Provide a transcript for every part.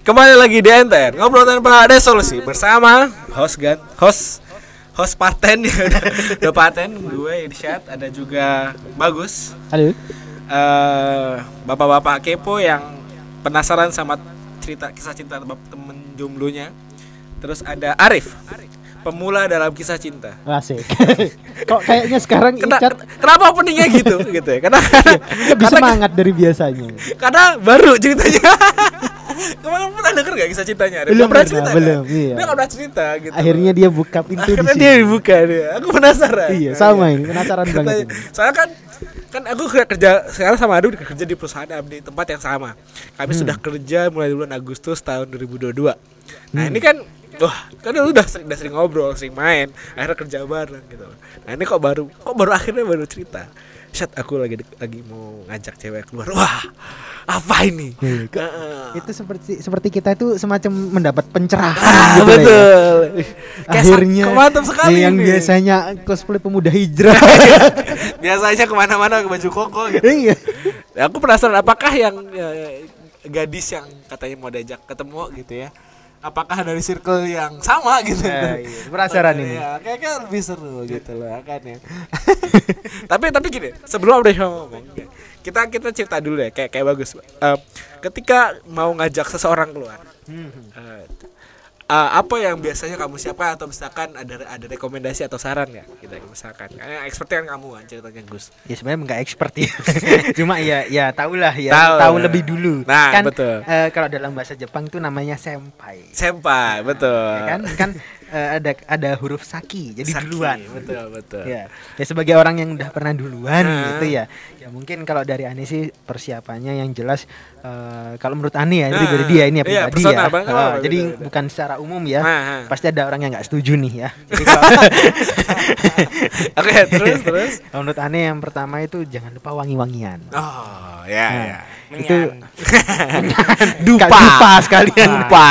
Kembali lagi di NTR Ngobrol tanpa ada solusi Bersama host gan Host Host paten ya udah, udah paten Gue Irsyad Ada juga Bagus Halo. eh Bapak-bapak kepo yang Penasaran sama cerita kisah cinta temen jomblonya Terus ada Arif Pemula dalam kisah cinta Asik. Kok kayaknya sekarang Kena- Icat Kenapa openingnya gitu gitu ya? Karena lebih karena- semangat dari biasanya. Karena baru ceritanya. Kemarin pernah denger gak kisah ceritanya? Dia Belum pernah cerita belum, kan? iya. Dia gak pernah cerita gitu. Akhirnya dia buka pintu di Akhirnya sini. dia dibuka dia. Aku penasaran. Iya, sama ini. Penasaran banget. ini. Soalnya kan kan aku kerja- kerja sekarang sama Adu kerja di perusahaan di tempat yang sama. Kami Hmm. sudah kerja mulai bulan Agustus tahun 2022. Nah, Hmm. ini kan wah, kan udah sering, udah sering ngobrol, sering main, akhirnya kerja bareng gitu. Nah, ini kok baru kok baru akhirnya baru cerita. Shit, aku lagi lagi mau ngajak cewek keluar. Wah, apa ini? Heeh. Itu seperti seperti kita itu semacam mendapat pencerahan Ah, gitu ya. betul. Sa- Akhirnya mantap sekali yang ini. biasanya cosplay pemuda hijrah. biasanya ke mana-mana ke baju koko gitu. iya. Ya, aku penasaran apakah yang ya, gadis yang katanya mau diajak ketemu gitu ya. Apakah dari circle yang sama gitu? Eh, iya, penasaran ini. Ya, kayaknya lebih seru gitu loh kan ya. tapi tapi gini, sebelum udah ngomong kita kita cerita dulu ya kayak kayak bagus. Eh, ketika mau ngajak seseorang keluar, eh, eh, apa yang biasanya kamu siapkan atau misalkan ada ada rekomendasi atau saran nggak gitu misalkan karena expert kan kamu kan ceritanya Gus Ya sebenarnya nggak expert ya. Cuma ya ya tahulah ya, Tahu tahu, lah. lebih dulu. Nah, kan betul. eh, kalau dalam bahasa Jepang tuh namanya senpai. senpai betul Ya kan kan eh, ada ada huruf saki jadi Saki, duluan. betul betul Ya, ya sebagai orang yang udah pernah duluan Nah. gitu ya. Ya mungkin kalau dari Ani sih persiapannya yang jelas eh, kalau menurut Ani ya, Nah, dari dia ini ya iya, pribadi ya. Eh, apa, jadi beda, beda. bukan secara umum ya. Nah, nah. Pasti ada orang yang nggak setuju nih ya. Jadi oke terus terus kalau menurut Ani yang pertama itu jangan lupa wangi-wangian. oh ya Nah, ya itu dupa dupa sekalian. dupa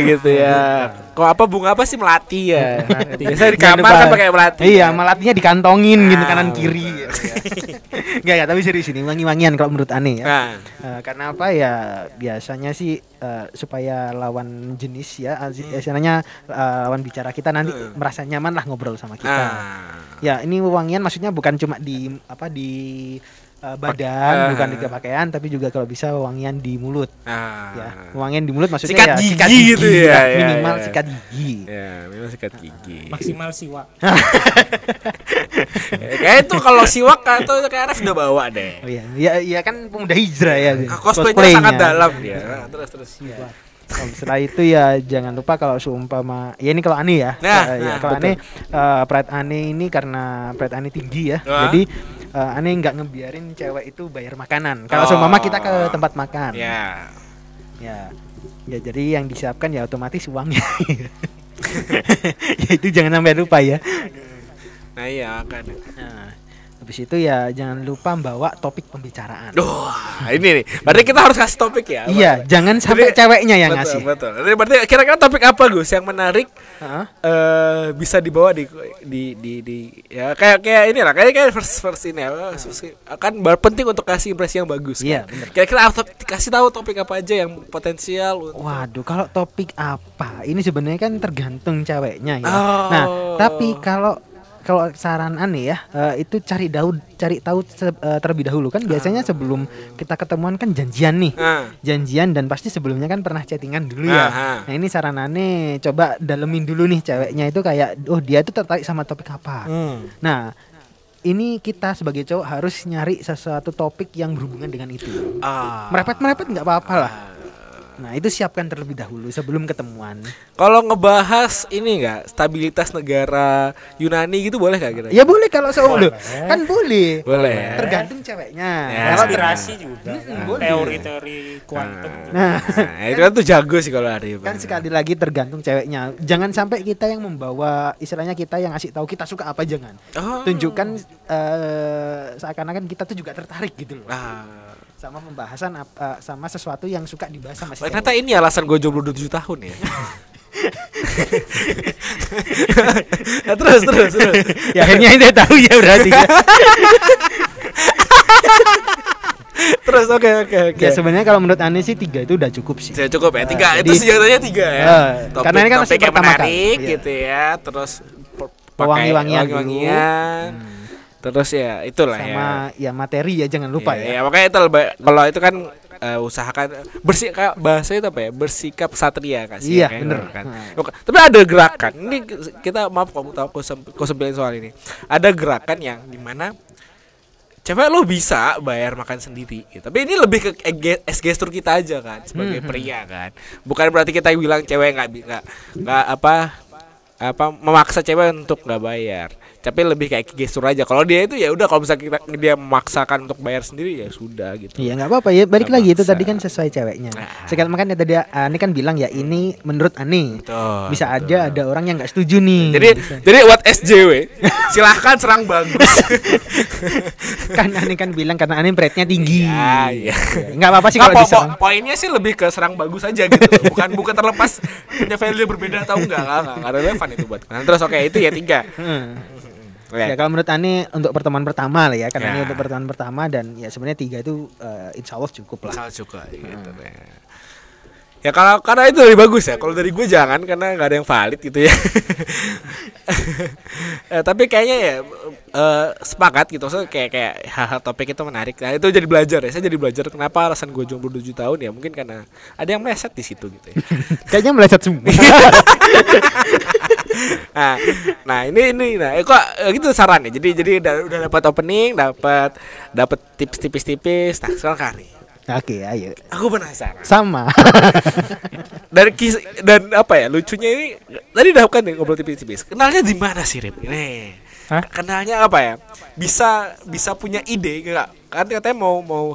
gitu ya kok apa bunga apa sih? Melati ya. Biasa di kamar kan pakai melati. Iya, melatinya dikantongin gitu Ah, kanan kiri. Enggak, enggak, tapi serius ini wangi-wangian kalau menurut Ani ya. nah Eh, karena apa ya? Biasanya sih eh, supaya lawan jenis ya Hmm. uh, istilahnya eh, lawan bicara kita nanti merasa nyaman lah ngobrol sama kita. nah Ya ini wangian maksudnya bukan cuma di apa di eh, badan, ah. bukan di pakaian tapi juga kalau bisa wangian di mulut. nah Ya, wangian di mulut maksudnya Sikat ya gigi gitu ya, lah, ya, minimal ya. sikat gigi. ya memang sikat gigi maksimal siwa Ya, kayak itu kalau siwak kan tuh kayak Arif udah bawa deh Oh iya, ya, ya kan pemuda hijrah ya. cosplaynya sangat dalam dia Nah, terus terus Iya. Kalau setelah itu ya jangan lupa kalau seumpama ya ini kalau aneh ya. Nah, Eh, ya, nah, kalau aneh eh, pride aneh ini karena pride aneh tinggi ya. Wah. Jadi eh, aneh nggak ngebiarin cewek itu bayar makanan. Kalau Oh. seumpama kita ke tempat makan. ya Ya. Ya jadi yang disiapkan ya otomatis uangnya. ya itu jangan sampai lupa ya. nah iya kan Nah, habis itu ya jangan lupa bawa topik pembicaraan. Wah, ini nih. Berarti kita harus kasih topik ya. Iya, jangan sampai Jadi- ceweknya yang betul, ngasih. Betul. Jadi berarti kira-kira topik apa Gus yang menarik Heeh. eh bisa dibawa di di di, di ya kayak kayak ini lah kayak kayak first first ini ya. Kan bar penting untuk kasih impresi yang bagus. Iya, kan? Kira-kira kasih tahu topik apa aja yang potensial untuk Waduh, kalau topik apa? Ini sebenarnya kan tergantung ceweknya ya. Oh. Nah, tapi kalau kalau saran aneh ya, eh, itu cari tahu cari tahu eh, terlebih dahulu kan biasanya sebelum kita ketemuan kan janjian nih. Ah. Janjian dan pasti sebelumnya kan pernah chattingan dulu ya. Aha. Nah, ini saran aneh coba dalemin dulu nih ceweknya itu kayak oh dia itu tertarik sama topik apa. Hmm. Nah, ini kita sebagai cowok harus nyari sesuatu topik yang berhubungan dengan itu. Ah. Merepet-merepet nggak apa-apa lah. Nah, itu siapkan terlebih dahulu sebelum ketemuan. Kalau ngebahas ini enggak stabilitas negara Yunani gitu boleh gak kira? Ya boleh kalau seumur Boleh. kan boleh. Boleh. Tergantung ceweknya. Ya. Kalau ter- inspirasi juga boleh. teori-teori kuantum juga. Nah, Nah, itu kan tuh jago sih kalau Arif. kan sekali lagi tergantung ceweknya. Jangan sampai kita yang membawa istilahnya kita yang ngasih tahu kita suka apa jangan. Oh. Tunjukkan eh, seakan-akan kita tuh juga tertarik gitu loh. Ah. Sama pembahasan ap- eh, sama sesuatu yang suka dibahas sama si Ternyata ini alasan gue jomblo 27 tahun ya. Nah, terus terus terus. ya akhirnya dia tahu ya berarti. ya. Terus oke oke oke. Ya sebenarnya kalau menurut Ani sih tiga itu udah cukup sih. Ya cukup ya tiga Eh, itu senjatanya tiga ya. Eh, karena ini kan masih topik pertama kali, menarik iya. gitu ya. Terus Pewangi-wangian wangi-wangian. Terus ya itulah ya. Sama ya materi ya jangan lupa Iya, ya. iya, makanya itu lebih kalau itu kan eh, usahakan bersih kayak bahasa itu apa ya bersikap satria kasih Iya, bener. gitu kan. Hmm. Oke, tapi ada gerakan ini kita maaf kamu tahu aku sem- aku soal ini ada gerakan yang di mana cewek lo bisa bayar makan sendiri gitu. tapi ini lebih ke es gestur kita aja kan sebagai Hmm. pria kan bukan berarti kita bilang cewek nggak nggak nggak apa apa memaksa cewek untuk nggak bayar tapi lebih kayak gestur aja kalau dia itu ya udah kalau misalnya kita, dia memaksakan untuk bayar sendiri ya sudah gitu Iya nggak apa-apa ya balik Nggak lagi itu maksa. tadi kan sesuai ceweknya. Nah. Sekarang makanya tadi Ani kan bilang ya ini menurut Ani Betul, bisa betul. aja ada orang yang nggak setuju nih. jadi jadi buat SJW silahkan serang bagus kan Ani kan bilang karena Ani beratnya tinggi. Ya, iya. Ya, Nggak apa-apa sih Nah, kalau po- diserang. po- poinnya sih lebih ke serang bagus aja gitu bukan bukan terlepas punya value berbeda atau enggak enggak, enggak relevan itu buat nah, terus oke itu ya tiga Hmm. Ya kalau menurut Ani untuk pertemuan pertama lah ya karena Ya. ini untuk pertemuan pertama dan ya sebenarnya tiga itu eh, insya Allah cukup lah. Misal juga gitu ya. Ya kalau karena itu lebih bagus ya. Kalau dari gue jangan karena nggak ada yang valid gitu ya. Eh, tapi kayaknya ya eh, sepakat gitu. Maksudnya kayak kayak hal-hal topik itu menarik. Nah itu jadi belajar ya. Saya jadi belajar kenapa alasan gue jomblo 7 tahun ya. Mungkin karena ada yang meleset di situ gitu ya. Kayaknya meleset semua. nah, nah ini ini nah eh, kok eh, gitu sarannya. Jadi jadi udah, udah dapat opening, dapat dapat tips tipis-tipis. Nah sekarang kali Oke, ayo. aku penasaran. Sama. dari kis dan apa ya lucunya ini tadi udah kan nih ngobrol tipis-tipis kenalnya di mana sih Rip nih Hah? kenalnya apa ya bisa bisa punya ide nggak kan katanya mau mau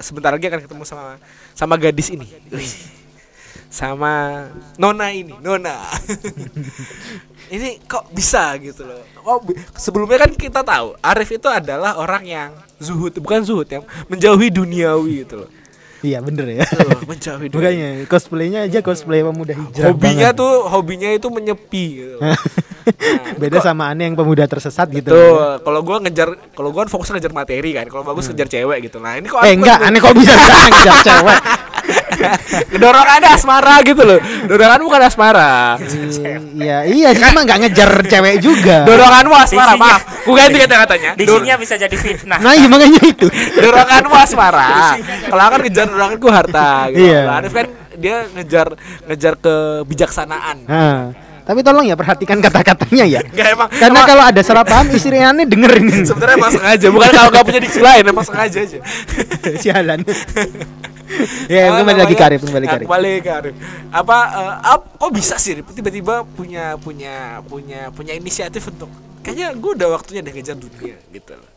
sebentar lagi akan ketemu sama sama gadis ini Wih. Sama nona ini nona ini kok bisa gitu loh kok bi- sebelumnya kan kita tahu Arif itu adalah orang yang zuhud bukan zuhud yang menjauhi duniawi gitu loh iya bener ya. Tuh, menjauhi dunia. Makanya cosplaynya aja cosplay pemuda hijrah. hobinya banget. tuh hobinya itu menyepi gitu. beda sama Ani yang pemuda tersesat gitu. Tuh, kalau gua ngejar kalau gua kan fokus ngejar materi kan. Kalau bagus ngejar cewek gitu. Nah, ini kok Eh enggak, Ani kok bisa ngejar cewek? Dorongannya asmara gitu loh. Dorongan bukan asmara. Iya, iya sih cuma nggak ngejar cewek juga. Doronganmu asmara, maaf. Gua ganti kata-katanya. Dor- Diksinya bisa jadi fitnah. Nah, iya makanya itu. doronganmu asmara. Kalau aku kan ngejar doronganku harta gitu. Iya. Arif kan dia ngejar ngejar kebijaksanaan. Nah, tapi tolong ya perhatikan kata-katanya ya. Enggak emang. Karena emang- kalau ada salah paham istri Ani dengerin. sebenarnya emang sengaja, bukan kalau nggak punya diksi lain, emang sengaja aja. Sialan. Ya, Apa kembali lagi karif, kembali karif. Kembali ke Arif. Apa eh, ap- kok bisa sih tiba-tiba punya punya punya punya inisiatif untuk kayaknya gue udah waktunya deh ngejar dunia gitu loh.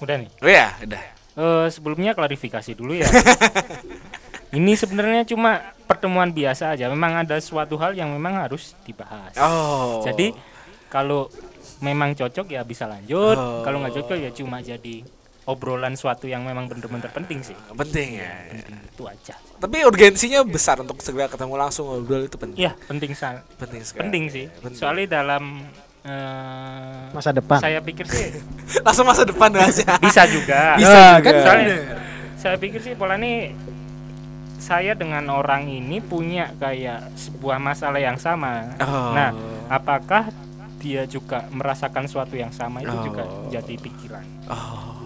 Udah nih. Oh ya, udah. Eh, sebelumnya klarifikasi dulu ya. Ini sebenarnya cuma pertemuan biasa aja. Memang ada suatu hal yang memang harus dibahas. Oh. Jadi kalau memang cocok ya bisa lanjut. Oh. Kalau nggak cocok ya cuma jadi obrolan suatu yang memang bener-bener penting sih. penting ya. Itu aja. Tapi urgensinya besar untuk segera ketemu langsung ngobrol itu penting. Iya, penting sa- Penting sekali. penting sih. Penting. Soalnya dalam eh, Masa depan. saya pikir sih langsung masa depan aja. bisa juga. Bisa Ah, juga. kan Soalnya saya pikir sih pola ini saya dengan orang ini punya kayak sebuah masalah yang sama. Oh. Nah, apakah dia juga merasakan suatu yang sama itu juga Oh. jadi pikiran. Oh.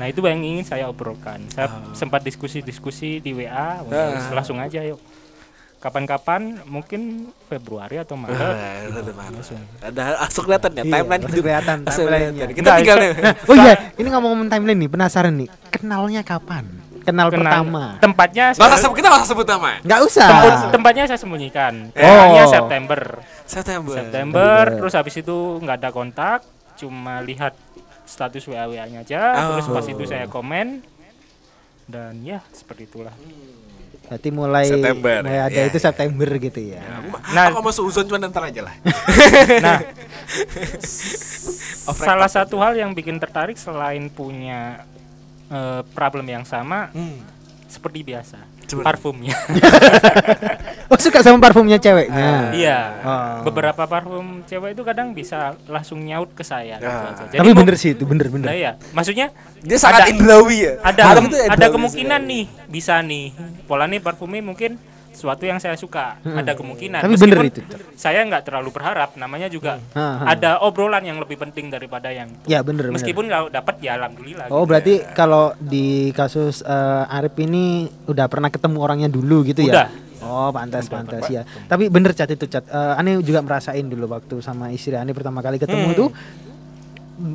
Nah, itu yang ingin saya obrolkan. Saya sempat diskusi-diskusi di WA, Ah. langsung aja yuk. Kapan-kapan mungkin Februari atau Maret. Itu tuh, Mas. Ada langsung kelihatan ya Iya, timeline hidup. kelihatan kelihatan. Kita Enggak, tinggal nih. Nah, oh iya, ini ngomong-ngomong timeline nih, penasaran nih. Kenalnya kapan? Kenal, Kenal- pertama. Tempatnya Gak usah sebut, kita gak usah sebut nama ya? Nggak usah. Tempat- tempatnya saya sembunyikan. Oh. Pokoknya September. September. September terus habis itu nggak ada kontak cuma lihat status WA WA nya aja Oh. terus pas itu saya komen dan ya seperti itulah Berarti mulai September, mulai ada ya, itu ya. September gitu ya. Nah, Nah. aku masuk uzon cuma ntar aja lah. nah salah satu hal yang bikin tertarik selain punya eh, problem yang sama Hmm. seperti biasa parfumnya. Oh suka sama parfumnya ceweknya. Iya. Oh. Beberapa parfum cewek itu kadang bisa langsung nyaut ke saya gitu Ah. aja. Tapi bener sih itu bener bener. Nah, iya. Maksudnya Dia sangat Ada- indrawi ya. ada ada indrawi kemungkinan sekali. nih bisa nih pola nih parfumnya mungkin sesuatu yang saya suka ada kemungkinan Tapi Meskipun bener itu. saya nggak terlalu berharap namanya juga Ha, ha. ada obrolan yang lebih penting daripada yang itu Ya bener meskipun kalau dapat ya alhamdulillah Oh gitu. berarti kalau di kasus eh, Arif ini udah pernah ketemu orangnya dulu gitu Udah. ya? Oh pantas pantas ya. Tapi bener cat itu cat. Eh, Ane juga merasain dulu waktu sama istri Ane pertama kali ketemu Hmm. itu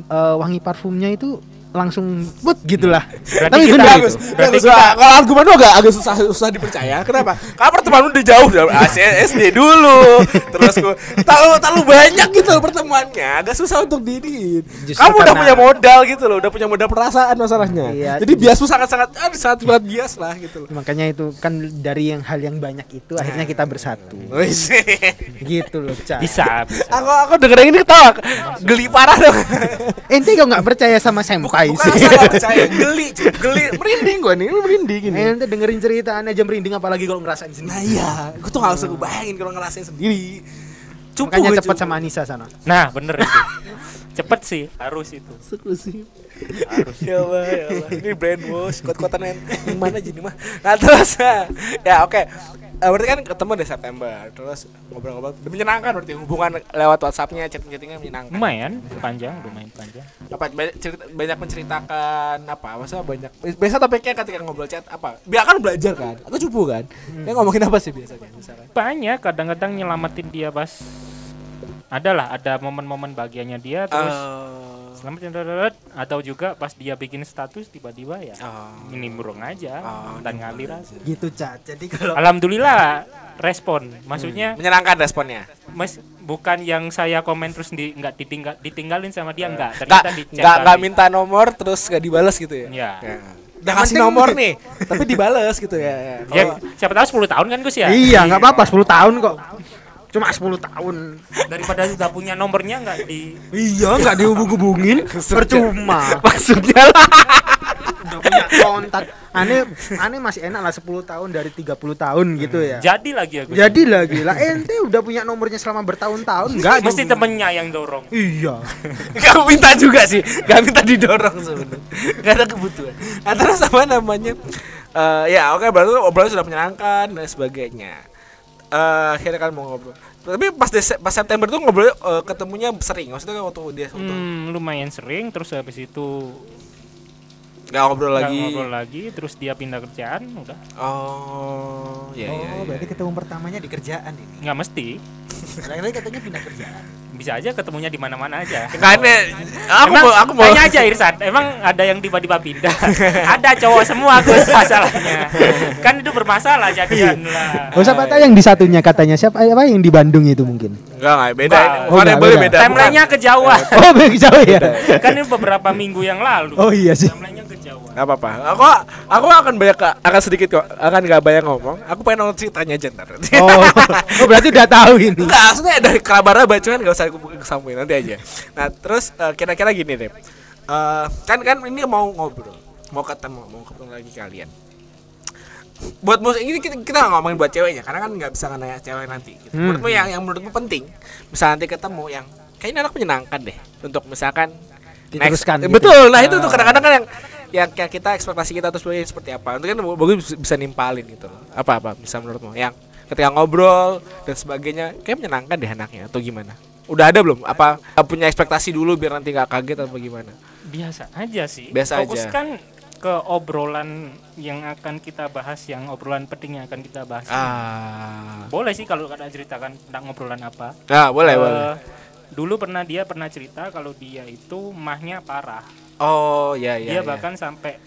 eh, wangi parfumnya itu langsung but gitulah. Berarti Tapi kita- bener Bagus. Berarti. Nah, kalau argumen lu agak agak susah susah dipercaya. Kenapa? Karena pertemuan lu udah jauh dari SD dulu. Terus gua terlalu terlalu banyak gitu loh pertemuannya. Agak susah untuk diri. Kamu udah punya modal gitu loh, udah punya modal perasaan masalahnya. Iya. Jadi bias tuh sangat sangat aduh, sangat buat bias lah gitu loh. Makanya itu kan dari yang hal yang banyak itu akhirnya kita bersatu. Gitu loh, Cak. bisa, bisa. aku aku denger yang ini ketawa. Geli parah dong. Ente kok nggak percaya sama senpai Bukan sih? saya percaya, geli, geli, merinding gua nih, merinding gini. Eh, Ente dengerin cerita Ane aja merinding apalagi kalau ngerasain sendiri. Nah iya, gue tuh gak usah gue bayangin kalau ngerasain sendiri. Cukup Makanya gue, cepet cukup. sama Anissa sana. nah bener itu cepet sih harus itu eksklusif. ya Allah, ya Allah. Ini brainwash, kuat-kuatan yang mana jadi mah. Nah terus, ya oke. Eh, berarti kan ketemu di September, terus ngobrol-ngobrol. Menyenangkan berarti hubungan lewat WhatsAppnya, chatting-chattingnya menyenangkan. lumayan panjang lumayan panjang Apa banyak, cerita, banyak menceritakan apa? Masa banyak? Biasa topiknya ketika ngobrol chat apa? Biar kan belajar kan? Aku cupu kan? Dia ngomongin apa sih biasanya? Misalnya? banyak kadang-kadang nyelamatin dia pas adalah ada momen-momen bahagianya dia terus Eh, selamatin dadadad. atau juga pas dia bikin status tiba-tiba ya oh. ini murung aja Oh, dan ngalir aja Gitu, Cat. Jadi kalau alhamdulillah respon maksudnya menyenangkan responnya. mas bukan yang saya komen terus di nggak ditinggal ditinggalin sama dia nggak nggak ternyata nggak nggak minta nomor terus nggak dibales gitu ya? ya Udah kasih nomor nih, tapi dibales gitu ya. ya Kalau- siapa tahu 10 tahun kan Gus ya Iya, nggak apa-apa 10 tahun kok. Cuma 10 tahun. daripada sudah punya nomornya nggak di Iya, nggak dihubung-hubungin. Percuma. maksudnya lah. Udah punya kontak. Aneh, aneh masih enak lah 10 tahun dari 30 tahun gitu ya. jadi lagi aku Jadi lagi lah ente udah punya nomornya selama bertahun-tahun enggak mesti temennya yang dorong Iya. Gak minta juga sih, gak minta didorong sebenarnya. Gak ada kebutuhan. Antara sama namanya, eh, ya oke baru obrolan sudah menyenangkan dan sebagainya. Eh akhirnya kan mau ngobrol. Tapi pas Dese- pas September tuh ngobrol eh, ketemunya sering. Maksudnya waktu dia waktu Hmm, lumayan sering terus habis itu nggak ngobrol nggak lagi. ngobrol lagi terus dia pindah kerjaan udah Oh, ya ya. Oh, berarti ketemu pertamanya di kerjaan ini. nggak mesti Lain-lain katanya pindah kerjaan. bisa aja ketemunya di mana-mana aja Makanya aku emang mau aku mau tanya aja Irsan emang ada yang tiba-tiba pindah ada cowok semua Gus masalahnya kan itu bermasalah jadian lah Oh, siapa tahu yang di satunya katanya siapa apa yang di Bandung itu mungkin. Enggak, enggak beda. Oh, enggak, Variabelnya beda. beda. timelinenya kejauhan Oh, bagi jauh ya. kan ini beberapa minggu yang lalu Oh iya sih. timelinenya Gak apa-apa. Aku aku akan banyak akan sedikit kok. Akan gak banyak ngomong. Aku pengen nonton ceritanya aja ntar. Oh, oh berarti udah tahu ini. Enggak, maksudnya dari kerabat bacuan gak usah aku kesampaikan nanti aja. Nah, terus eh, kira-kira gini deh. Eh, kan kan ini mau ngobrol, mau ketemu, mau ketemu lagi kalian. Buat musik ini kita, kita ngomongin buat ceweknya karena kan nggak bisa nanya cewek nanti. Gitu. Hmm. Menurutmu yang yang menurutmu penting, bisa nanti ketemu yang kayaknya anak menyenangkan deh untuk misalkan Diteruskan next- gitu. Betul. Nah, itu tuh Ah. kadang-kadang kan yang yang kayak kita ekspektasi kita terus sebagainya seperti apa. Itu kan bagus bisa- nimpalin gitu loh. Apa apa bisa menurutmu yang ketika ngobrol dan sebagainya kayak menyenangkan deh anaknya atau gimana? Udah ada belum? Apa punya ekspektasi dulu biar nanti nggak kaget atau gimana? biasa aja sih Biasa aja. fokuskan ke obrolan yang akan kita bahas yang obrolan penting yang akan kita bahas Ah. boleh sih kalau ada ceritakan tentang obrolan apa Nah, boleh, Eh, boleh. dulu pernah dia pernah cerita kalau dia itu mahnya parah Oh, ya ya. dia ya. bahkan sampai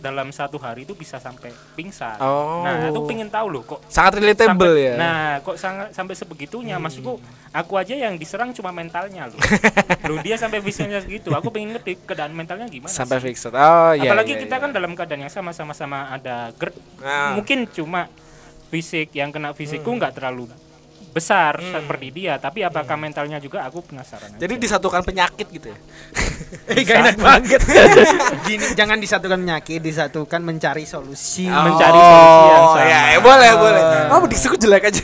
dalam satu hari itu bisa sampai pingsan Oh. nah aku pengen tahu loh kok sangat relatable sampai- ya. Nah, kok sangat sampai sebegitunya? Maksudku, aku aja yang diserang cuma mentalnya loh. loh dia sampai fisiknya segitu. Aku pengen ngerti keadaan mentalnya gimana. sampai sih? fixed. Oh, iya. Apalagi iya, kita iya. kan dalam keadaan yang sama sama-sama ada GERD. Nah. Mungkin cuma fisik yang kena fisikku nggak terlalu besar seperti dia tapi apakah mentalnya juga aku penasaran aja. Jadi disatukan penyakit gitu ya. Gak enak banget. Gini, jangan disatukan penyakit, disatukan mencari solusi. Mencari solusi yang Oh, sama. ya, ya, boleh, boleh. Oh, disiku jelek aja.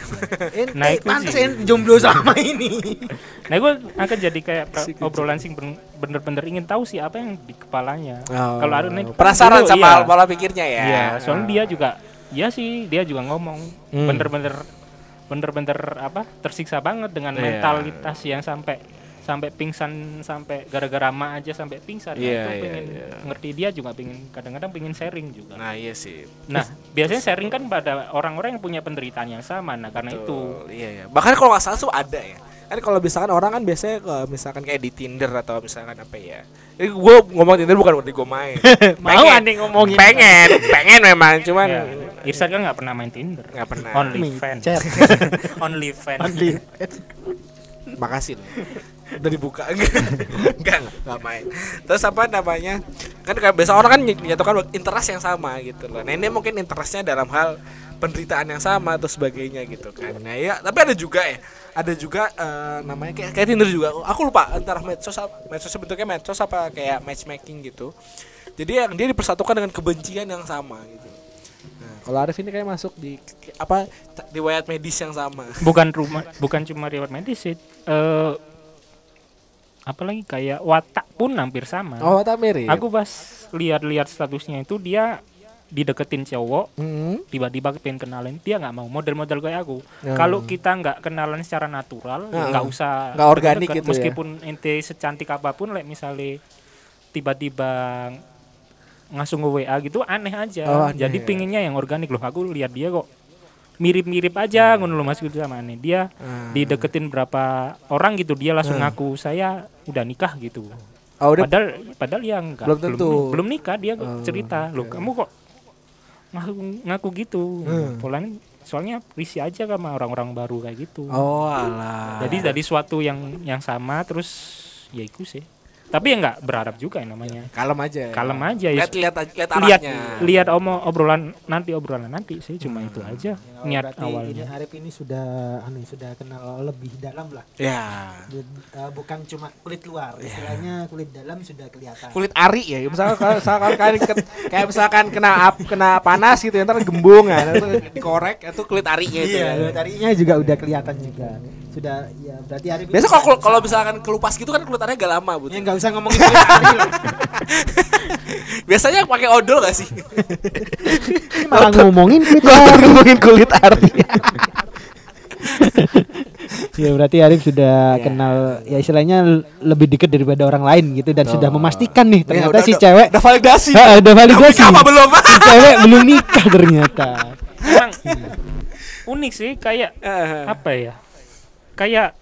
Nah, pantes sih. ente jomblo selama ini. nah gue akan jadi kayak obrolan sing ben- bener-bener ingin tahu sih apa yang di kepalanya Oh. kalau kan penasaran sama iya. pola pikirnya ya. Iya, soalnya dia juga iya sih, dia juga ngomong Hmm. Bener-bener apa? tersiksa banget dengan Iya. mentalitas yang sampai sampai pingsan sampai gara-gara ma aja sampai pingsan. Nah, Iya, itu iya, pengen iya. ngerti dia juga pengen kadang-kadang pengen sharing juga. Nah, iya sih. Nah, biasanya sharing kan pada orang-orang yang punya penderitaan yang sama. Nah, karena itu Betul, Iya, iya. Bahkan kalau nggak salah tuh ada ya. Kan kalau misalkan orang kan biasanya kalau misalkan kayak di Tinder atau misalkan apa ya. Ini gue ngomong Tinder bukan berarti gue main. Mau aneh ngomongin. Pengen, pengen memang cuman Ya, Irsan kan nggak pernah main Tinder. nggak pernah. Only fans. Chat. Only fans. Only. Makasih loh. Udah dibuka enggak enggak enggak main. Terus apa namanya? Kan kayak biasa orang kan menyatukan interest yang sama gitu loh. Nah, ini mungkin interestnya dalam hal penderitaan yang sama atau sebagainya gitu kan. Nah, ya, tapi ada juga ya. Ada juga eh, namanya kayak, kayak Tinder juga. Aku lupa antara medsos apa- medsos bentuknya medsos apa kayak matchmaking gitu. Jadi yang dia dipersatukan dengan kebencian yang sama gitu. Nah, kalau Arif ini kayak masuk di apa riwayat medis yang sama. bukan rumah bukan cuma riwayat medis sih eh apalagi kayak watak pun hampir sama Oh, tak mirip. aku pas lihat-lihat statusnya itu dia dideketin cowok Hmm. tiba-tiba pengen kenalin dia nggak mau model-model kayak aku Ya. kalau kita nggak kenalan secara natural Ya. nggak usah Nggak organik deket. gitu ya. meskipun ente secantik apa pun like misalnya tiba-tiba ngasung ke WA gitu aneh aja Oh, aneh jadi ya. pinginnya yang organik loh aku lihat dia kok mirip-mirip aja ngono loh mas gitu sama aneh dia Ah. dideketin berapa orang gitu dia langsung ngaku saya udah nikah gitu Oh, udah padahal padahal ya enggak Belum tentu. belum, belum nikah dia Oh, cerita loh kamu kok ngaku, ngaku gitu Hmm. polanya soalnya risih aja sama orang-orang baru kayak gitu Oh, alah. jadi dari suatu yang yang sama terus ya itu sih tapi ya nggak berharap juga yang namanya kalem aja. kalem aja ya Lihat lihat lihat lihat arahnya. lihat omo obrolan nanti obrolan nanti sih cuma itu aja Oh, niat berarti ini awalnya Arif ini sudah anu sudah kenal lebih dalam lah. Ya. Eh, bukan cuma kulit luar, istilahnya kulit dalam sudah kelihatan. Kulit ari ya. Misalkan kalau misalkan kalian ke- kayak misalkan kena ap, kena panas gitu ntar gembung ya. Itu dikorek itu kulit arinya itu. Iya, ya. kulit arinya juga udah kelihatan juga. Sudah ya berarti Arif Biasa kalau sudah- kalau misalkan kelupas gitu kan kulit arinya agak lama, Bu. ya nggak usah ngomongin kulit ari lah. Biasanya pakai odol gak sih? Ini malah ngomongin kulit ngomongin kulit ari. ya berarti Arif sudah Iya. kenal ya istilahnya lebih dekat daripada orang lain gitu dan sudah memastikan nih Ya, ternyata udah- si udah- cewek udah validasi. Ah, udah validasi. Apa belum? si cewek belum nikah ternyata. emang unik sih kayak apa ya kayak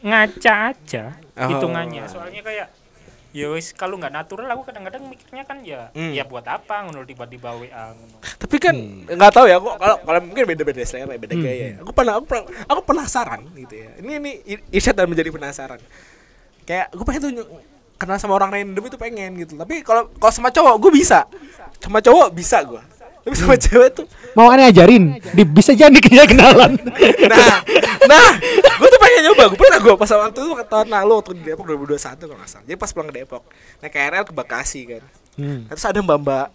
ngaca aja Oh. hitungannya soalnya kayak ya wis kalau nggak natural aku kadang-kadang mikirnya kan ya Hmm. ya buat apa ngono tiba-tiba WA ngono Tapi kan nggak tahu ya, aku kalau kalau mungkin beda-beda selera, beda gaya. ya. Aku pernah aku, pernah- aku penasaran gitu ya. Ini ini i- Irsyad dan menjadi penasaran. Kayak gue pengen tuh kenal sama orang random itu pengen gitu. Tapi kalau kalau sama cowok gue bisa. Sama cowok bisa gue. Tapi sama cewek tuh Mau aneh ajarin, di, bisa jadi kayak kenalan. nah nah gue tuh pengen nyoba. Gue pernah gue pas waktu itu tahun lalu waktu di Depok 2021 kalau nggak salah. Jadi pas pulang ke Depok naik KRL ke Bekasi kan. Hmm. terus ada mbak mbak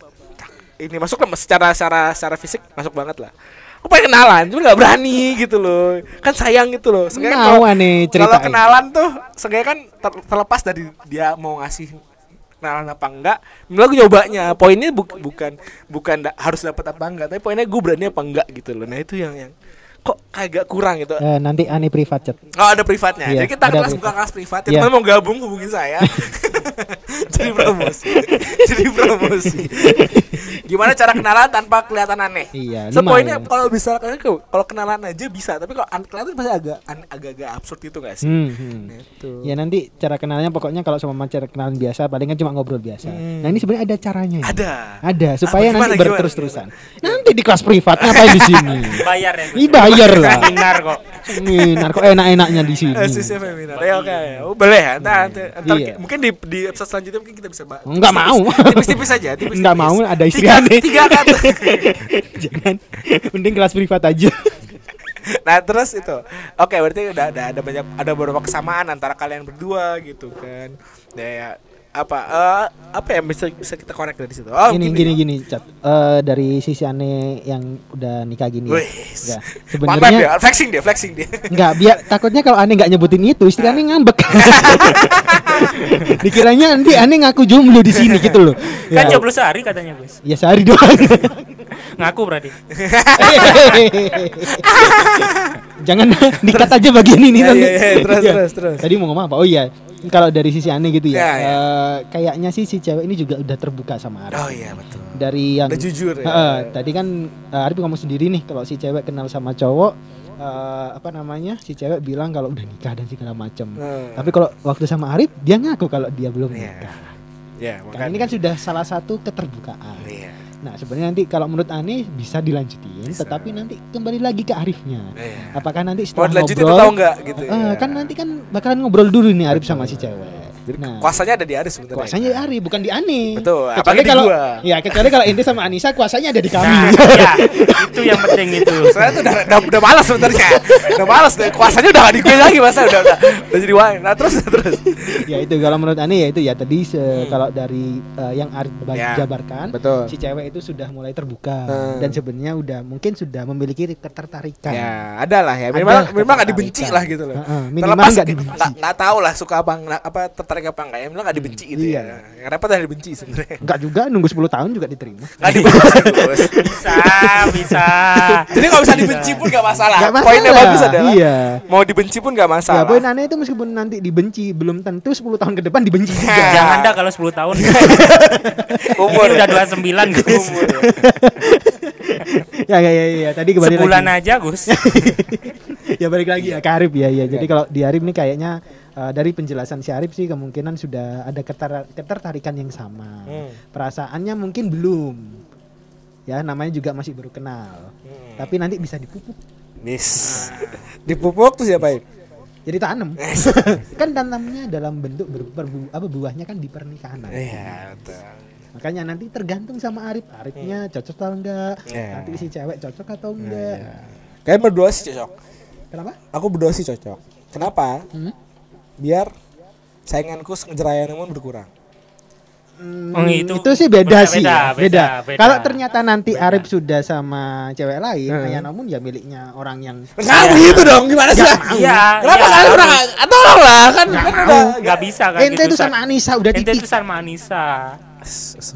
ini masuk lah secara secara secara fisik masuk banget lah. Aku pengen kenalan cuma nggak berani gitu loh. Kan sayang gitu loh. Seenggaknya Mau kalau- kalau kenalan tuh seenggaknya kan ter- terlepas dari dia mau ngasih kenalan apa enggak minimal gue nyobanya poinnya bu- bukan bukan da- harus dapat apa enggak tapi poinnya gue berani apa enggak gitu loh nah itu yang yang kok agak kurang gitu Eh, nanti aneh privat chat. Oh ada privatnya. Iya, Jadi kita kelas privat. buka kelas privat. Iya. Teman mau gabung hubungin saya. Jadi promosi. Jadi promosi. Gimana cara kenalan tanpa kelihatan aneh? Iya, So, poinnya kalau bisa kalau kalau kenalan aja bisa, tapi kalau an- kelihatan pasti agak an- agak-agak absurd itu gak sih? Hmm, hmm. Nah, itu. Ya nanti cara kenalnya pokoknya kalau sama cara kenalan biasa palingan cuma ngobrol biasa. Hmm. Nah ini sebenarnya ada caranya. ini. Ada. Ada supaya Ah, gimana, nanti berterus-terusan. Nanti di kelas privat ngapain di sini? bayar ya bayar lah. seminar kok Seminar kok enak-enaknya di sini. Eh, sisi feminar. Ya oke. Oh, boleh ya. Iya. mungkin di di episode selanjutnya mungkin kita bisa bahas. Enggak mau. Tipis-tipis aja, tipis-tipis. Enggak mau, ada istri tiga, aneh. Tiga kata. Jangan. Mending kelas privat aja. nah terus itu oke berarti udah ada ada banyak ada beberapa kesamaan antara kalian berdua gitu kan ya apa eh, apa yang bisa bisa kita korek dari situ oh gini gini gini cat Eh, dari sisi aneh yang udah nikah gini ya. Sebenarnya dia flexing dia flexing dia Enggak, biar takutnya kalau aneh nggak nyebutin itu, istri aneh ngambek. Dikiranya nanti aneh ngaku jomblo di sini gitu loh. Kan Ya, jomblo sehari katanya, Gus. ya sehari doang. Ngaku berarti. Jangan dikat aja bagian ini Ya, nanti. ya, ya, terus, Ya. terus, terus. Tadi mau ngomong apa? Oh iya, kalau dari sisi aneh gitu ya. Ya, ya. eh, kayaknya sih si cewek ini juga udah terbuka sama Arif. oh iya betul Dari yang udah jujur ya Heeh, tadi kan uh, Arif ngomong sendiri nih kalau si cewek kenal sama cowok eh, apa namanya si cewek bilang kalau udah nikah dan segala macam. Hmm. Tapi kalau waktu sama Arif dia ngaku kalau dia belum Iya. nikah. ya Kan ini kan sudah salah satu keterbukaan. iya Nah sebenarnya nanti kalau menurut Ani bisa dilanjutin, Bisa. tetapi nanti kembali lagi ke Arifnya. Iya. Apakah nanti setelah ngobrol? atau enggak gitu Eh, ya. kan nanti kan bakalan ngobrol dulu nih Arif sama si cewek. Jadi Nah, kuasanya ada di Aris sebenarnya kuasanya di Arif bukan di Ani. Betul, Kecuali kalau gua. ya kecuali kalau Ente sama Anissa kuasanya ada di kami. Nah, ya, itu yang penting itu. saya tuh udah, udah, udah malas sebenarnya udah malas deh kuasanya udah gak di gue lagi masa udah udah udah jadi wine nah terus terus ya itu kalau menurut Ani ya itu ya tadi se- kalau dari eh, yang Hmm. Ya, jabarkan betul. si cewek itu sudah mulai terbuka Hmm. dan sebenarnya udah mungkin sudah memiliki ketertarikan. ya ada lah ya memang memang gak dibenci lah gitu loh Heeh, minimal terlepas nggak nggak dibenci. nggak tahu lah suka apa apa tertarik apa enggak ya memang gak dibenci gitu Iya. ya yang repot adalah dibenci sebenarnya Enggak juga nunggu 10 tahun juga diterima. nggak dibenci. Bisa, bisa. jadi kalau bisa dibenci pun gak masalah Nggak masalah. poinnya bagus adalah Iya. mau dibenci pun gak Ya masalah poin aneh itu meskipun nanti dibenci belum tentu 10 tahun ke depan dibenci juga. Jangan dah kalau 10 tahun. umur Ini udah 29, Gus. umur ya ya. ya ya, ya. tadi kembali Sebulan lagi. aja, Gus. ya balik lagi ya ke Arif ya ya. Jadi Iya. kalau di Arif nih kayaknya eh, dari penjelasan si Arif sih kemungkinan sudah ada keter- ketertarikan yang sama. Hmm. Perasaannya mungkin belum. Ya namanya juga masih baru kenal. Hmm. Tapi nanti bisa dipupuk. Nis dipupuk tuh siapa ya Jadi tanam. kan tanamnya dalam bentuk ber, berbu- apa buahnya kan di pernikahan. iya betul Makanya nanti tergantung sama Arif. Arifnya cocok atau enggak? Iya. Nanti si cewek cocok atau enggak? Kayak berdua sih cocok. Kenapa? Aku berdua sih cocok. Kenapa? Hmm? Biar sainganku ngejar Ayanemon berkurang. Hmm, Oh, itu- itu, sih beda, beda, sih. beda, Beda. beda, beda. Kalau ternyata nanti Arif sudah sama cewek lain, Hmm. Ayah namun ya miliknya orang yang Nah, begitu dong. Gimana sih? Iya, Kenapa iya, kalian udah harus. nggak- tolong lah kan Nggak kan mau. udah Nggak bisa kan ente itu sama Anissa udah Ente titik. itu sama Anissa.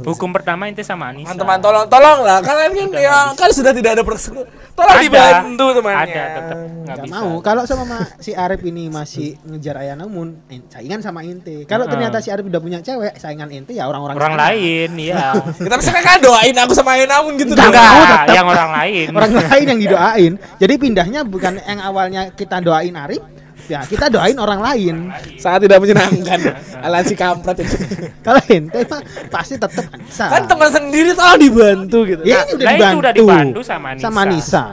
Hukum pertama ente sama Anissa. Teman-teman tolong tolong lah kalian kan ya kan sudah tidak ada persekutuan. Tolong Ada. dibantu temannya. Ada tetap nggak bisa. mau. Kalau sama ma- si Arif ini masih ngejar Ayah namun eh, saingan sama ente. Kalau ternyata si Arif udah punya cewek, saingan ente ya orang-orang Orang lain. Ya, tapi sekarang kan doain aku sama gitu Nggak dong. mau, Enggak, tetap. yang orang lain. Orang lain yang didoain. Jadi pindahnya bukan yang awalnya kita doain Arif, ya kita doain orang lain. Sangat tidak menyenangkan. Alan si kampret itu. Kalau ente mah pasti tetap Anissa. kan teman sendiri tolong dibantu gitu. Ya, Nah, ini udah itu dibantu. udah dibantu sama Anissa. Sama Nisa.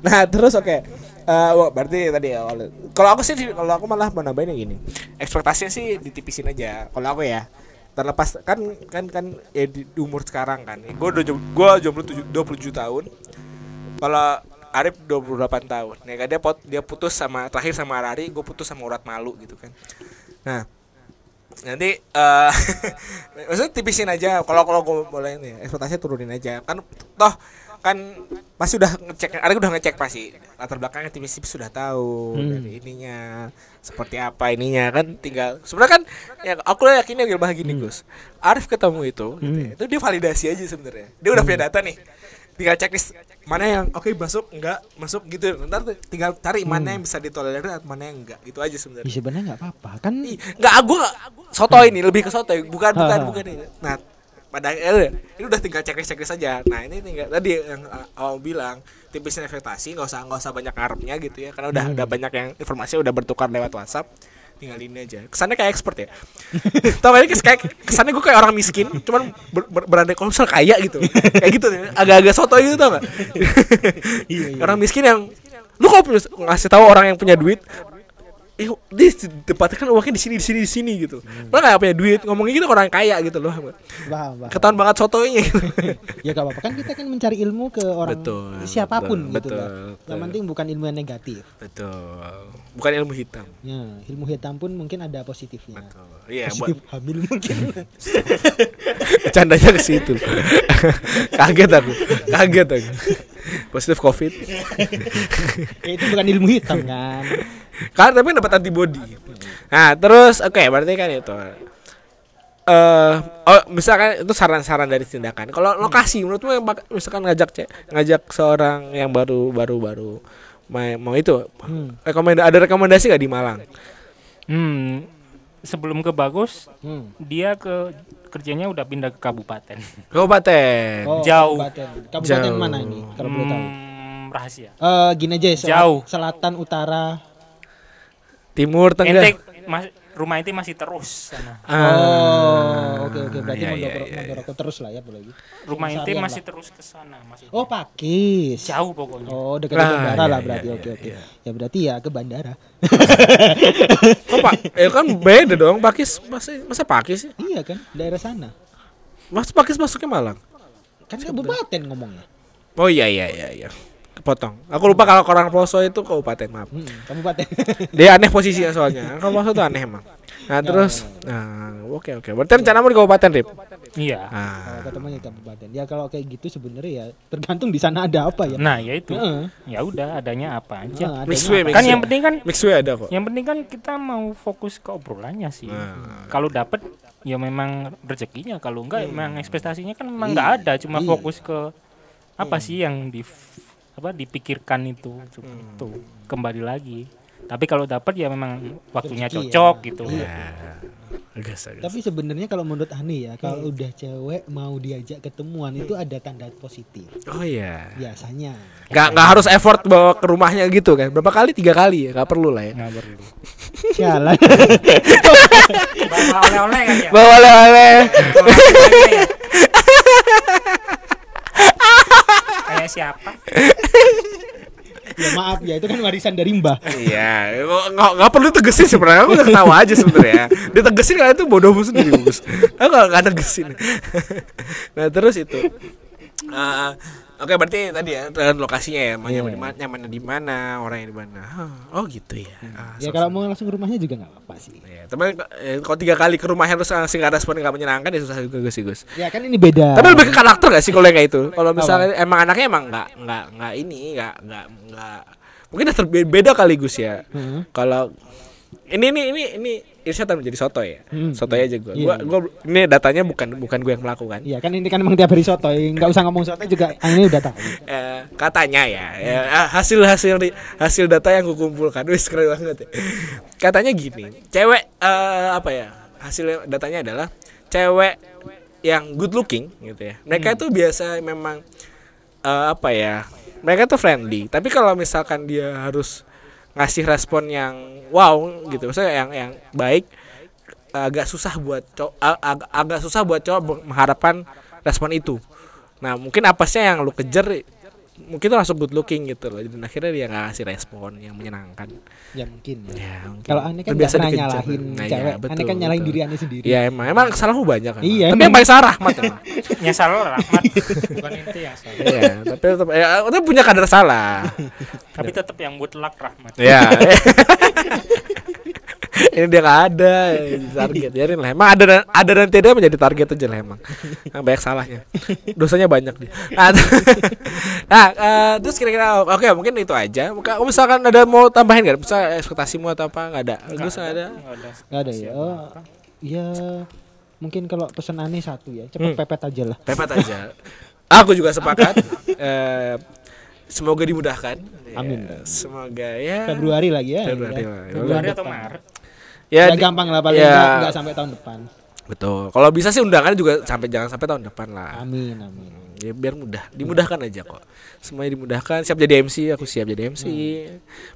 Nah terus oke Eh, wah, berarti tadi ya kalau- aku sih kalau aku malah mau nambahin yang gini ekspektasinya sih ditipisin aja kalau aku ya terlepas kan kan kan ya di, di umur sekarang kan gue udah gua jomblo tujuh- 27 tahun kalau Arif 28 tahun. Ya kan dia pot, dia putus sama terakhir sama Arari gue putus sama urat malu gitu kan. Nah nanti eh maksudnya tipisin aja kalau kalau gue boleh ini ekspektasinya turunin aja. Kan toh kan pasti udah ngecek ada udah ngecek pasti latar belakangnya tipis-tipis sudah tahu Hmm. dari ininya seperti apa ininya kan tinggal sebenarnya kan ya aku yakinnya gimana gini Gus. Arif ketemu itu gitu ya, itu dia validasi aja sebenarnya. Dia udah punya data nih tinggal checklist mana yang oke masuk enggak masuk gitu ntar tinggal cari mana yang bisa ditolerir mana yang enggak itu aja sebenarnya Ya sebenarnya nggak apa-apa kan. Ih, Nggak, aku soto ini lebih ke soto, bukan bukan Ha, ha. bukan ini. Nah, pada eh, ini udah tinggal checklist checklist saja. Nah ini tinggal tadi yang uh, awal bilang tipisin investasi nggak usah nggak usah banyak ngarepnya gitu ya, karena udah udah banyak yang informasi udah bertukar lewat WhatsApp. Tinggal ini aja. Kesannya kayak expert ya. Tau gak kayak kesannya gue kayak orang miskin, cuman ber, ber, berandai misal kaya gitu. kayak gitu ya. Agak-agak soto gitu tau gak? Orang miskin yang lu punya- ngasih tahu orang yang punya duit eh, di tempatnya kan uangnya di sini di sini di sini gitu. Lo nggak punya duit ngomongin gitu orang kaya gitu loh. Paham. Ketahuan banget sotonya. gitu. ya gak apa-apa kan kita kan mencari ilmu ke orang Betul, siapa pun betul, gitu betul, kan. betul. Yang penting bukan ilmu yang negatif. Betul. Bukan ilmu hitam. Ya, ilmu hitam pun mungkin ada positifnya. Betul. Iya, buat Positif hamil mungkin. bercandanya ke situ. Kaget aku. Kaget aku. Positif Covid. ya, itu bukan ilmu hitam kan. Kan tapi dapat antibody. Nah, terus oke berarti kan itu. Eh, oh misalkan itu saran-saran dari tindakan. Kalau lokasi menurutmu yang bak- misalkan ngajak cek, ngajak seorang yang baru baru baru mau, mau itu Hmm. rekomenda ada rekomendasi gak di Malang? Hmm, sebelum ke bagus, Hmm. dia ke kerjanya udah pindah ke kabupaten. Kabupaten. Oh, Jauh. Kabupaten. Kabupaten Jauh. mana ini kalau boleh tahu? Hmm, rahasia. Eh gini aja selat- Jauh. selatan utara. Timur Tengah. Ente mas- rumah ente masih terus sana. Ah, oh, oke oke berarti iya, iya, Mondoro- iya, Mondorogo terus lah ya boleh. Rumah ente Seharian masih lah. terus ke sana, masih Oh, Pakis. jauh pokoknya. Oh, dekat Ah, bandara iya, lah iya, berarti. iya, Oke, oke. iya. Ya berarti ya ke bandara. Kok Pak? Eh kan beda dong Pakis. Masa masa Pakis sih? iya kan, daerah sana. Mas Pakis masuknya Malang. Kan kabupaten ngomongnya. Oh iya iya iya iya. Kepotong. Aku lupa kalau orang Poso itu kabupaten maaf. Hmm, kabupaten. Dia aneh posisinya soalnya. Kalau Poso tuh aneh emang. Nah terus, nah oke oke. Berarti rencanamu di kabupaten Rip? Iya. Nah, Kalau ketemunya kabupaten. Ya kalau kayak gitu sebenarnya ya tergantung di sana ada apa ya. Nah, ya itu. Heeh. Ya udah adanya apa aja. Nah, adanya mix way, apa. Kan yang penting kan mix way ada kok. yang penting kan kita mau fokus ke obrolannya sih. Nah. Kalau dapet ya memang rezekinya, kalau enggak memang ekspektasinya kan memang Iya. enggak ada, cuma Iya. fokus ke apa sih yang di apa dipikirkan itu Hmm. tuh kembali lagi. Tapi kalau dapat ya memang waktunya Rezeki ya. cocok gitu. Iya. Agas, agas. Tapi sebenarnya kalau menurut Ani ya, Hmm. kalau udah cewek mau diajak ketemuan itu ada tanda positif. Oh iya. Biasanya. Gak, nggak harus effort bawa ke rumahnya gitu kan Berapa kali? Tiga kali ya Gak perlu lah ya Nggak perlu. Sialan. Bawa oleh-oleh kan ya. Bawa oleh-oleh Kayak siapa? ya maaf dari Mbah. Iya nggak- nggak nggak perlu tegesin sebenarnya Aku udah ketawa aja sebenarnya. Ditegesin kalian itu bodohmu sendiri Gus. Aku gak, gak tegesin. Nah terus itu. Ah, Oke berarti tadi ya lokasinya ya mau nyaman di mana nyamannya di mana orangnya di mana. Hah, oh gitu ya. Ah, Ya so- kalau mau langsung ke rumahnya juga nggak apa-apa sih. Ya, tapi eh, kalau tiga kali ke rumahnya terus langsung nggak respon nggak menyenangkan ya susah juga Gus sih Gus. Ya kan ini beda. Tapi lebih ke karakter gak sih kalau yang kayak itu? Kalau misalnya emang anaknya emang nggak nggak nggak ini nggak nggak nggak mungkin terbeda kali Gus ya. Heeh. Kalau ini ini ini ini Irsyad menjadi soto ya. Hmm. Soto aja gue. Iya, Gua, iya. gua ini datanya bukan bukan gue yang melakukan. Iya kan ini kan emang tiap hari soto, nggak usah ngomong soto juga ini udah tahu. Eh, katanya ya, ya ah, hasil hasil data yang gue kumpulkan, wis keren banget ya. Katanya gini, cewek eh, apa ya? Hasil datanya adalah cewek yang good looking gitu ya. Mereka itu biasa memang eh, apa ya? Mereka tuh friendly. Tapi kalau misalkan dia harus ngasih respon yang wow gitu, maksudnya yang yang baik agak susah buat cowok agak, agak susah buat cowok mengharapkan respon itu. Nah mungkin apesnya yang lu kejar mungkin langsung good looking gitu loh. Dan akhirnya dia nggak ngasih respon yang menyenangkan. Ya mungkin ya. Ya, mungkin. Kalau aneh kan pernah dikejar. nyalahin Nah, cewek, betul, aneh kan nyalahin betul. diri aneh sendiri. Iya emang emang kesalahanmu banyak kan. Iya, Tapi emang. yang paling salah Rahmat emang. Nyasar lo rahmat. Bukan ente yang salah. Iya, tapi tetap ya, itu punya kadar salah. Tapi tetap yang mutlak rahmat. Iya. Ini dia nggak ada ya, target biarin lah. Emang ada dan ada dan tidak menjadi target aja lah emang. Emang banyak salahnya. Dosanya banyak dia. Nah, nah eh, terus kira-kira oke mungkin itu aja. Muka- Misalkan ada mau tambahin nggak? Bisa ekspektasimu atau apa? Nggak ada. Gus nggak ada. Nggak ada. Ya. Oh, ya mungkin kalau pesan aneh satu ya, cepet Hmm. pepet aja lah. Pepet aja. Aku juga sepakat. Eh, semoga dimudahkan. Amin. Ya, semoga ya. Februari lagi ya. Februari ya. lah. Februari atau. Maret? Ya, di- gampang lah paling ya. nggak nggak sampai tahun depan. Betul. Kalau bisa sih undangan juga sampai jangan sampai tahun depan lah. Amin amin. Ya biar mudah, dimudahkan aja kok. Semuanya dimudahkan. Siap jadi MC, aku siap jadi MC.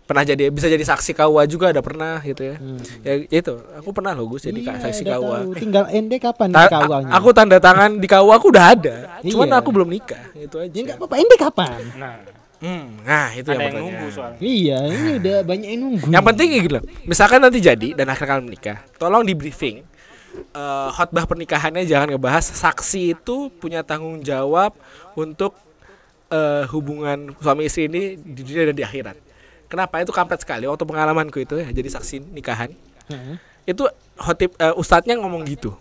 Pernah jadi bisa jadi saksi KUA juga ada pernah gitu ya. Hmm. Ya itu, aku pernah loh Gus jadi Iya, saksi udah KUA. tahu. Tinggal ende kapan Ta- nih KUA-nya? aku tanda tangan di KUA aku udah ada. Cuman Iya. aku belum nikah, itu aja. Ya enggak apa-apa, ende kapan? Nah, Hmm, nah itu ada yang yang nunggu soalnya Iya, ini udah banyak yang nunggu. Yang penting gitu loh. Misalkan nanti jadi dan akhirnya kalian menikah, tolong di briefing. Eh, khotbah pernikahannya jangan ngebahas saksi itu punya tanggung jawab untuk eh, hubungan suami istri ini di dunia dan di akhirat. Kenapa itu kampret sekali waktu pengalamanku itu ya jadi saksi nikahan. Heeh. Itu khotib eh, ustadznya ngomong gitu.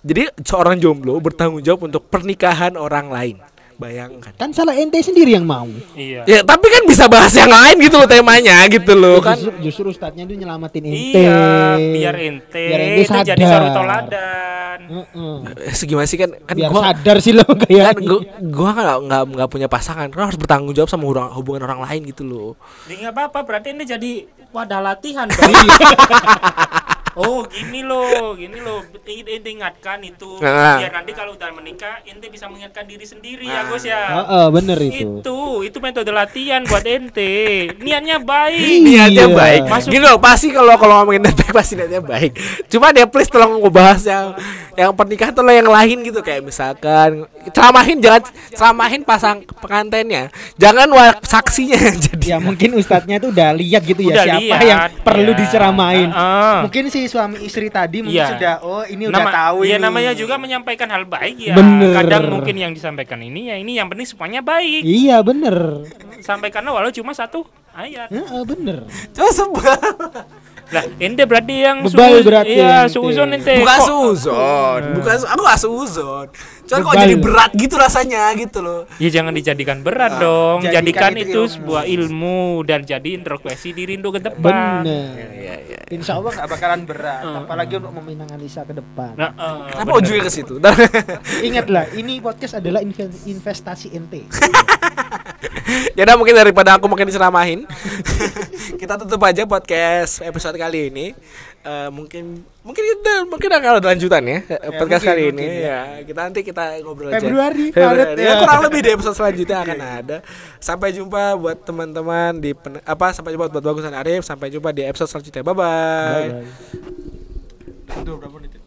Jadi seorang jomblo bertanggung jawab untuk pernikahan orang lain. Bayangkan. Kan salah ente sendiri yang mau. iya Ya, tapi kan bisa bahas yang lain gitu loh temanya gitu loh kan. Justru, justru ustadznya itu nyelamatin ente. iya biar ente, Biar ente itu jadi sadar. satu toladan Heeh. Eh, segimana sih kan kan Biar gua sadar sih lo kan kayak. gua, gua nggak nggak nggak punya pasangan kan harus bertanggung jawab sama hubungan, hubungan orang lain gitu loh Ya nggak apa-apa, berarti ini jadi wadah latihan. oh gini loh, gini loh. Ente ingatkan itu. Nah. Biar nanti kalau udah menikah, ente bisa mengingatkan diri sendiri ya Gus ya. Heeh, bener itu. Itu, itu metode latihan buat ente. Niatnya baik. niatnya Iya. baik Masuk- gitu loh pasti kalau kalau ngomongin niat baik pasti niatnya baik cuma dia please tolong ngebahas yang yang pernikahan tolong yang lain gitu kayak misalkan ceramahin jangan ceramahin pasang pengantennya jangan saksinya jadi Ya mungkin ustadznya itu udah lihat gitu ya Udah siapa lihat, yang perlu ya. diceramain. Heeh. Mungkin si suami istri tadi mungkin Iya. sudah oh ini udah Nama, tahu ya ini. namanya juga menyampaikan hal baik ya. Bener. Kadang mungkin yang disampaikan ini ya ini yang penting semuanya baik. Iya bener. Sampaikanlah walau cuma satu ayat. Heeh, bener. Coba sebel. Lah, ente berarti yang Bebal berarti Iya, suuzon ente. bukan Kok- suzon bukan su- aku gak cuma kok jadi berat gitu rasanya gitu loh Ya jangan dijadikan berat Ah, dong. jadikan Jadikan, itu itu, ilmu. sebuah ilmu dan jadi introspeksi diri untuk ke depan. Bener. Iya, iya. Insya Allah nggak bakalan berat, apalagi untuk meminanganisa ke depan. Nah, eh, Kenapa ujungnya ke situ? Ingatlah, ini podcast adalah inve- investasi ente. ya udah mungkin daripada aku makin diceramahin kita tutup aja podcast episode kali ini Eh, mungkin mungkin kita mungkin akan ada lanjutan ya, eh, podcast mungkin, kali mungkin, ini ya. kita nanti kita ngobrol aja Februari, Februari. Maret, ya. ya. kurang lebih di episode selanjutnya akan ada sampai jumpa buat teman-teman di pen- apa sampai jumpa buat bagusan Arif sampai jumpa di episode selanjutnya bye bye, berapa menit?